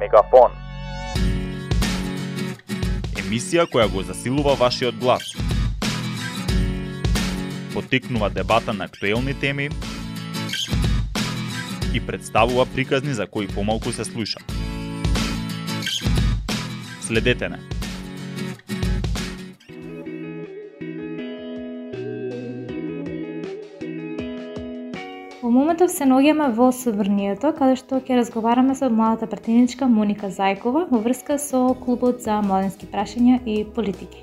Мегафон. Емисија која го засилува вашиот глас. Потикнува дебата на актуелни теми и представува приказни за кои помалку се слуша. Следете не. Во моментов се наоѓаме во Собрнието, каде што ќе разговараме со младата претеничка Моника Зајкова во врска со клубот за младенски прашања и политики.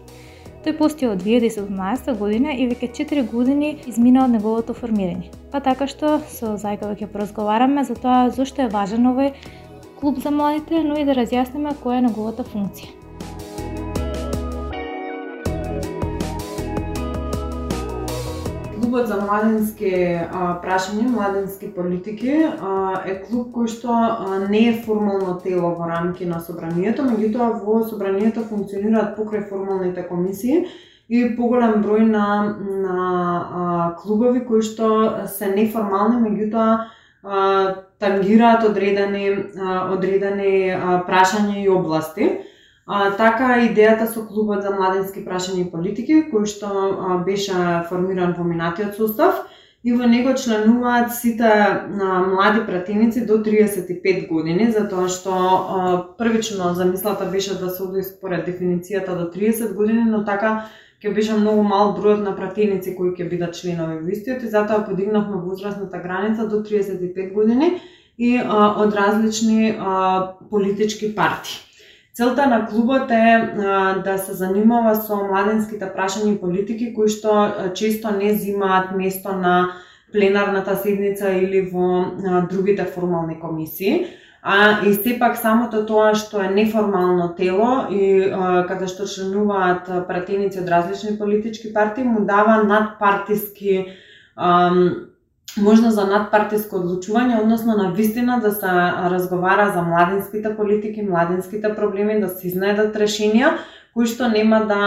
Тој постои од 2017 година и веќе 4 години измина од неговото формирање. Па така што со Зајкова ќе поразговараме за тоа зошто е важен овој клуб за младите, но и да разјасниме која е неговата функција. Клубот за младенски прашања, младенски политики е клуб кој што не е формално тело во рамки на собранието, меѓутоа во собранието функционираат покрај формалните комисии и поголем број на, на а, клубови кои што се неформални, меѓутоа тангираат одредени одредени прашања и области. А, така идејата со клубот за младенски прашања и политики, кој што а, беше формиран во минатиот состав, и во него членуваат сите а, млади пратеници до 35 години, затоа што а, првично замислата беше да се оди според дефиницијата до 30 години, но така ќе беше многу мал бројот на пратеници кои ќе бидат членови во истиот и затоа подигнавме возрастната граница до 35 години и а, од различни а, политички партии. Целта на клубот е да се занимава со младенските прашања и политики кои што често не зимаат место на пленарната седница или во другите формални комисии. А и сепак самото тоа што е неформално тело и каде што членуваат пратеници од различни политички партии му дава надпартиски Можна за надпартиско одлучување, односно на вистина да се разговара за младинските политики, младинските проблеми, да се изнајдат решенија кои што нема да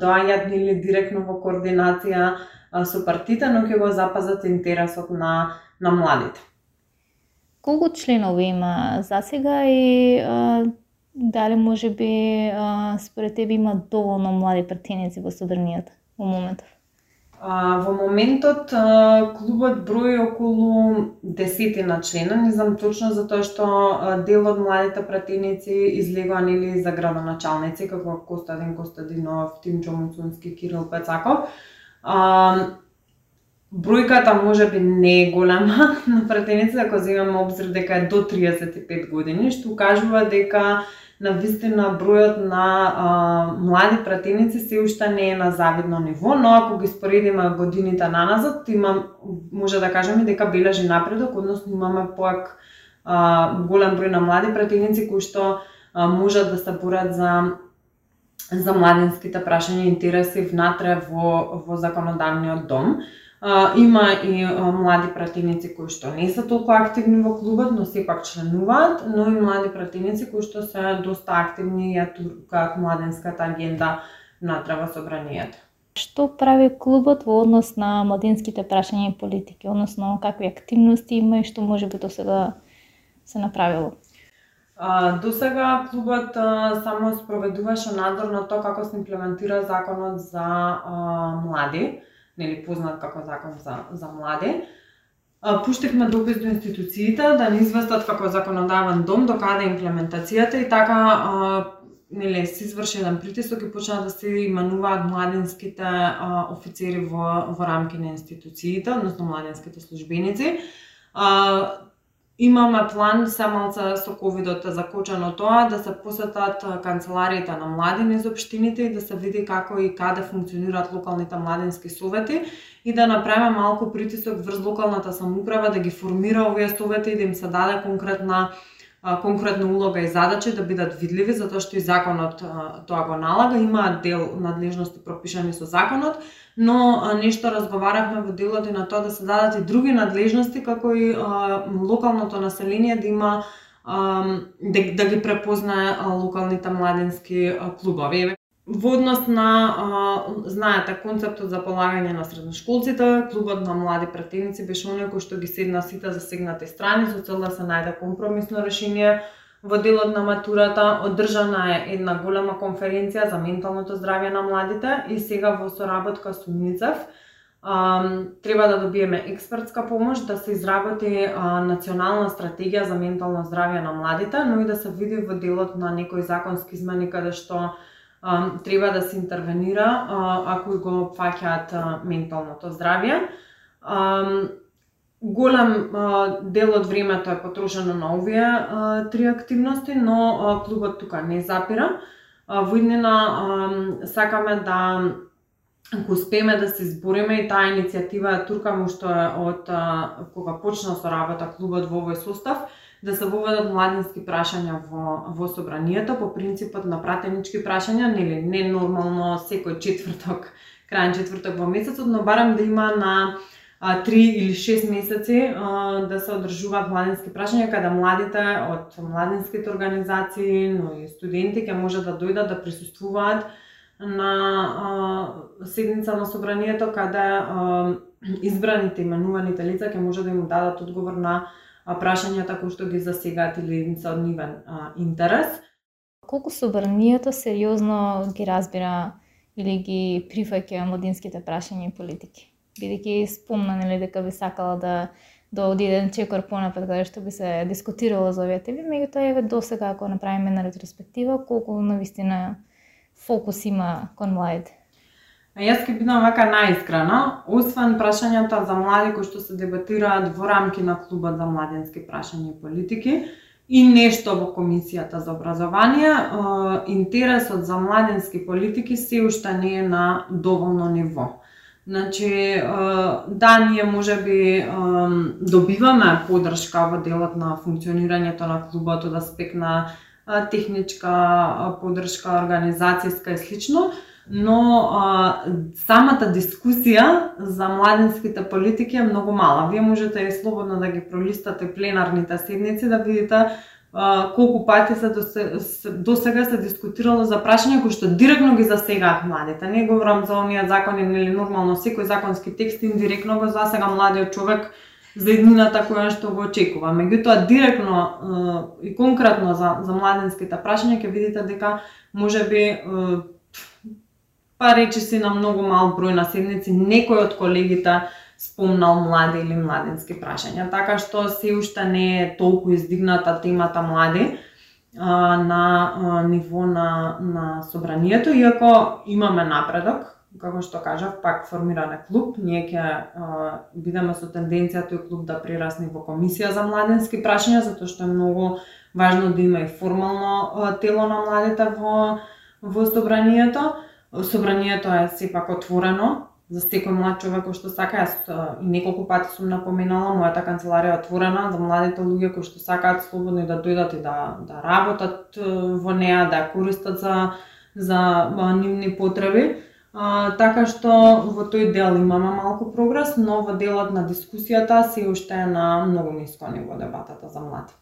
доаѓат или директно во координација а, со партите, но ќе го запазат интересот на на младите. Колку членови има за сега и а, дали може би а, според тебе има доволно млади партијници во Собранијата во моментов? А, во моментот а, клубот брои околу десетина члена, не знам точно затоа што а, дел од младите пратеници излегоа нели за градоначалници како Костадин Костадинов, Тим Муцунски, Кирил Пецаков. А, бројката може би не е голема на пратеници, ако земеме обзир дека е до 35 години, што кажува дека на вистина бројот на а, млади пратеници се уште не е на завидно ниво, но ако ги споредиме годините наназад, има може да кажеме дека бележи напредок, односно имаме поак а, голем број на млади пратеници кои што а, можат да се борат за за младинските прашања и интереси внатре во во законодавниот дом. А, има и а, млади пратеници кои што не се толку активни во клубот, но сепак членуваат, но и млади пратеници кои што се доста активни и ја туркаат младенската агенда внатре во собранието. Што прави клубот во однос на младинските прашања и политики, односно какви активности има и што може би до сега се направило? До сега клубот а, само спроведуваше надзор на тоа како се имплементира законот за а, млади нели познат како закон за за млади. Пуштивме допис до институциите да не известат како законодавен дом до каде имплементацијата и така нели се изврши еден притисок и почна да се именуваат младинските а, офицери во во рамки на институциите, односно младинските службеници. А, Имаме план малце со ковидот е закочено тоа да се посетат канцелариите на млади низ општините и да се види како и каде функционираат локалните младински совети и да направиме малку притисок врз локалната самоуправа да ги формира овие совети и да им се даде конкретна конкретна улога и задачи да бидат видливи затоа што и законот тоа го налага, има дел надлежности пропишани со законот, но нешто разговаравме во делот и на тоа да се дадат и други надлежности како и локалното население да има да, да ги препознае локалните младински клубови. Во однос на, а, знаете, концептот за полагање на средношколците, клубот на млади претеници беше оној кој што ги седна сите засегнати страни со цел да се најде компромисно решение Во делот на матурата. Одржана е една голема конференција за менталното здравје на младите и сега во соработка со УНИЦЕФ треба да добиеме експертска помош да се изработи а, национална стратегија за ментално здравје на младите, но и да се види во делот на некои законски измени каде што треба да се интервенира ако го фаќаат менталното здравје. Голем дел од времето е потрошено на овие три активности, но клубот тука не запира. Во иднина сакаме да ако успееме да се избориме и таа иницијатива е туркамо што е од кога почна со работа клубот во овој состав, да се воведат младински прашања во, во собранието по принципот на пратенички прашања, нели не нормално секој четврток, крајен четврток во месецот, но барам да има на а, 3 или 6 месеци а, да се одржуваат младински прашања каде младите од младинските организации, но и студенти ќе можат да дојдат да присуствуваат на а, седница на собранието каде а, избраните именуваните лица ќе може да им дадат одговор на прашањата кои што ги засегаат или им се од нивен интерес. Колку собранието сериозно ги разбира или ги прифаќа младинските прашања и политики? бидејќи спомна нели дека би сакала да да оди еден чекор понапред каде што би се дискутирало за овие теми, меѓутоа еве досега ако направиме на ретроспектива колку навистина фокус има кон младите. А јас ќе бидам вака наискрена, освен прашањата за млади кои што се дебатираат во рамки на клубот за младенски прашања и политики и нешто во комисијата за образование, интересот за младенски политики се уште не е на доволно ниво. Значи, да, ние може би добиваме подршка во делот на функционирањето на клубот од да аспект на техничка подршка, организацијска и слично, но самата дискусија за младинските политики е многу мала. Вие можете и слободно да ги пролистате пленарните седници да видите колку пати се до, сега се дискутирало за прашања кои што директно ги засегаат младите. Не говорам за оние закони или нормално секој законски текст индиректно го засега младиот човек за еднината која што го очекува. Меѓутоа директно и конкретно за за младенските прашања ќе видите дека може би па речи си на многу мал број на седници некој од колегите спомнал млади или младински прашања. Така што се уште не е толку издигната темата млади а, на а, ниво на, на собранието, иако имаме напредок, како што кажав, пак формиране клуб, ние ќе бидеме со тенденција тој клуб да прерасне во комисија за младински прашања, затоа што е многу важно да има и формално а, тело на младите во во собранието. Собранието е сепак отворено, за секој млад човек кој што сака, јас и неколку пати сум напоменала, мојата канцеларија е отворена за младите луѓе кои што сакаат слободно да дојдат и да да работат во неа, да користат за за нивни потреби. А, така што во тој дел имаме малку прогрес, но во делот на дискусијата се уште е на многу ниско ниво дебатата за млади.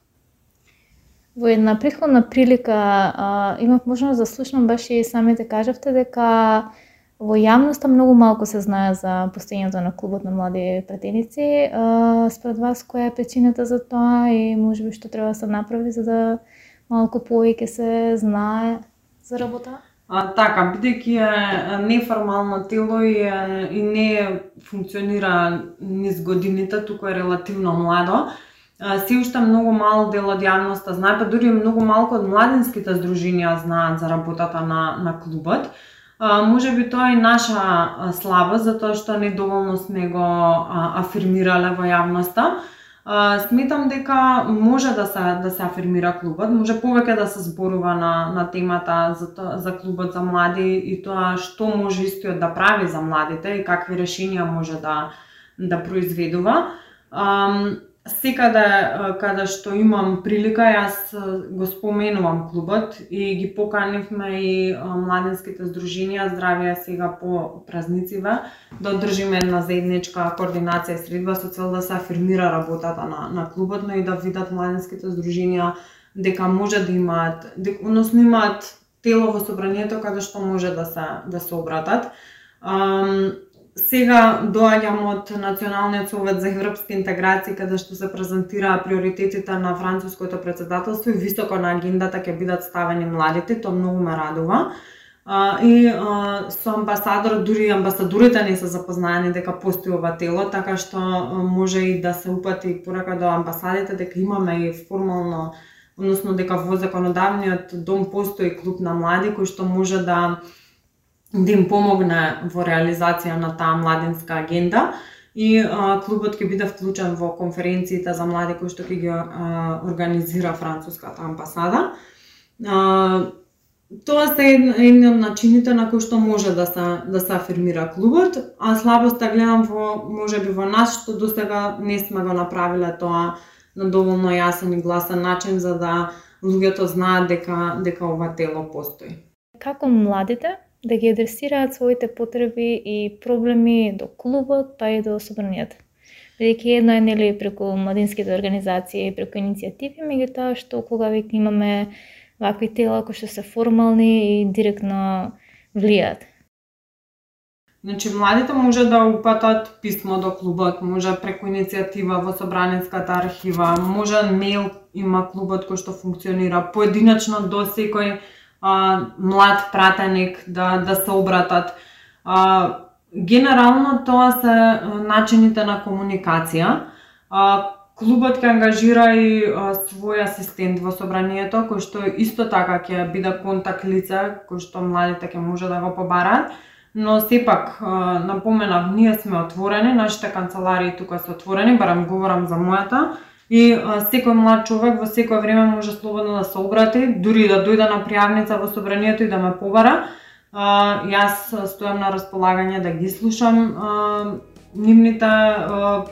Во една претходна прилика а, имав можност да слушнам баш и самите кажавте дека Во јавноста многу малку се знае за постојањето на клубот на млади претеници. Според вас, која е причината за тоа и можеби што треба да се направи за да малку повеќе се знае за работа? А, така, бидејќи е неформално тело и, и не функционира низ годините, туку е релативно младо, се уште многу мал дел од јавноста знае, па дури многу малку од младинските здруженија знаат за работата на, на клубот. А, може би тоа е наша слаба, затоа што не доволно сме го а, афирмирале во јавноста. А, сметам дека може да се да се афирмира клубот, може повеќе да се зборува на на темата за то, за клубот за млади и тоа што може истиот да прави за младите и какви решенија може да да произведува. Um, секаде да, каде што имам прилика, јас го споменувам клубот и ги поканивме и младинските здруженија Здравје сега по празнициве да одржиме една заедничка координација и средба со цел да се афирмира работата на, на клубот, но и да видат младинските здруженија дека може да имаат, дека, односно имаат тело во собранието каде што може да се да се обратат. Um, сега доаѓам од Националниот совет за европски интеграција каде што се презентира приоритетите на француското председателство и високо на агендата ќе бидат ставени младите, тоа многу ме радува. А, и а, со амбасадор, дури амбасадорите не се запознаени дека постои ова тело, така што може и да се упати порака до амбасадите дека имаме и формално односно дека во законодавниот дом постои клуб на млади кој што може да да им помогне во реализација на таа младинска агенда и а, клубот ќе биде вклучен во конференциите за млади кои што ќе ги а, организира француската амбасада. А, Тоа се едни од начините на кои што може да се да се афирмира клубот, а слабоста гледам во можеби во нас што досега не сме го направиле тоа на доволно јасен и гласен начин за да луѓето знаат дека дека ова тело постои. Како младите да ги адресираат своите потреби и проблеми до клубот, па и до собранијата? Бидејќи едно е нели преку младинските организации, преку иницијативи, меѓутоа што кога веќе имаме вакви тела кои што се формални и директно влијат. Значи, младите може да упатат писмо до клубот, може преку иницијатива во Собранинската архива, може мејл има клубот кој што функционира, поединачно до секој а, млад пратеник да, да се обратат. А, генерално тоа се начините на комуникација. А, Клубот ќе ангажира и а, свој асистент во собранието, кој што исто така ќе биде контакт лице, кој што младите ќе може да го побараат. Но сепак, а, напоменав, ние сме отворени, нашите канцеларии тука се отворени, барам говорам за мојата, и а, секој млад човек во секој време може слободно да се обрати, дури да дојде на пријавница во собранието и да ме побара. А, јас стојам на располагање да ги слушам а, нивните а,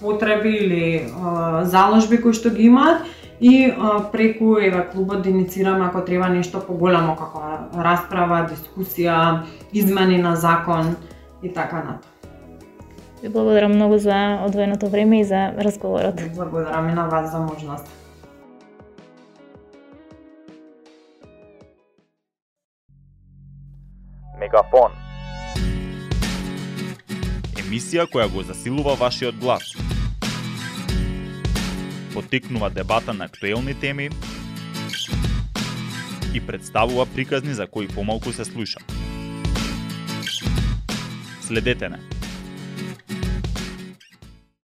потреби или а, заложби кои што ги имаат и а, преку еве клубот да иницираме ако треба нешто поголемо како расправа, дискусија, измени на закон и така натаму. Ви благодарам многу за одвоеното време и за разговорот. Благодарам и на вас за можност. Мегафон. Емисија која го засилува вашиот глас потекнува дебата на актуелни теми и представува приказни за кои помалку се слуша. Следете не.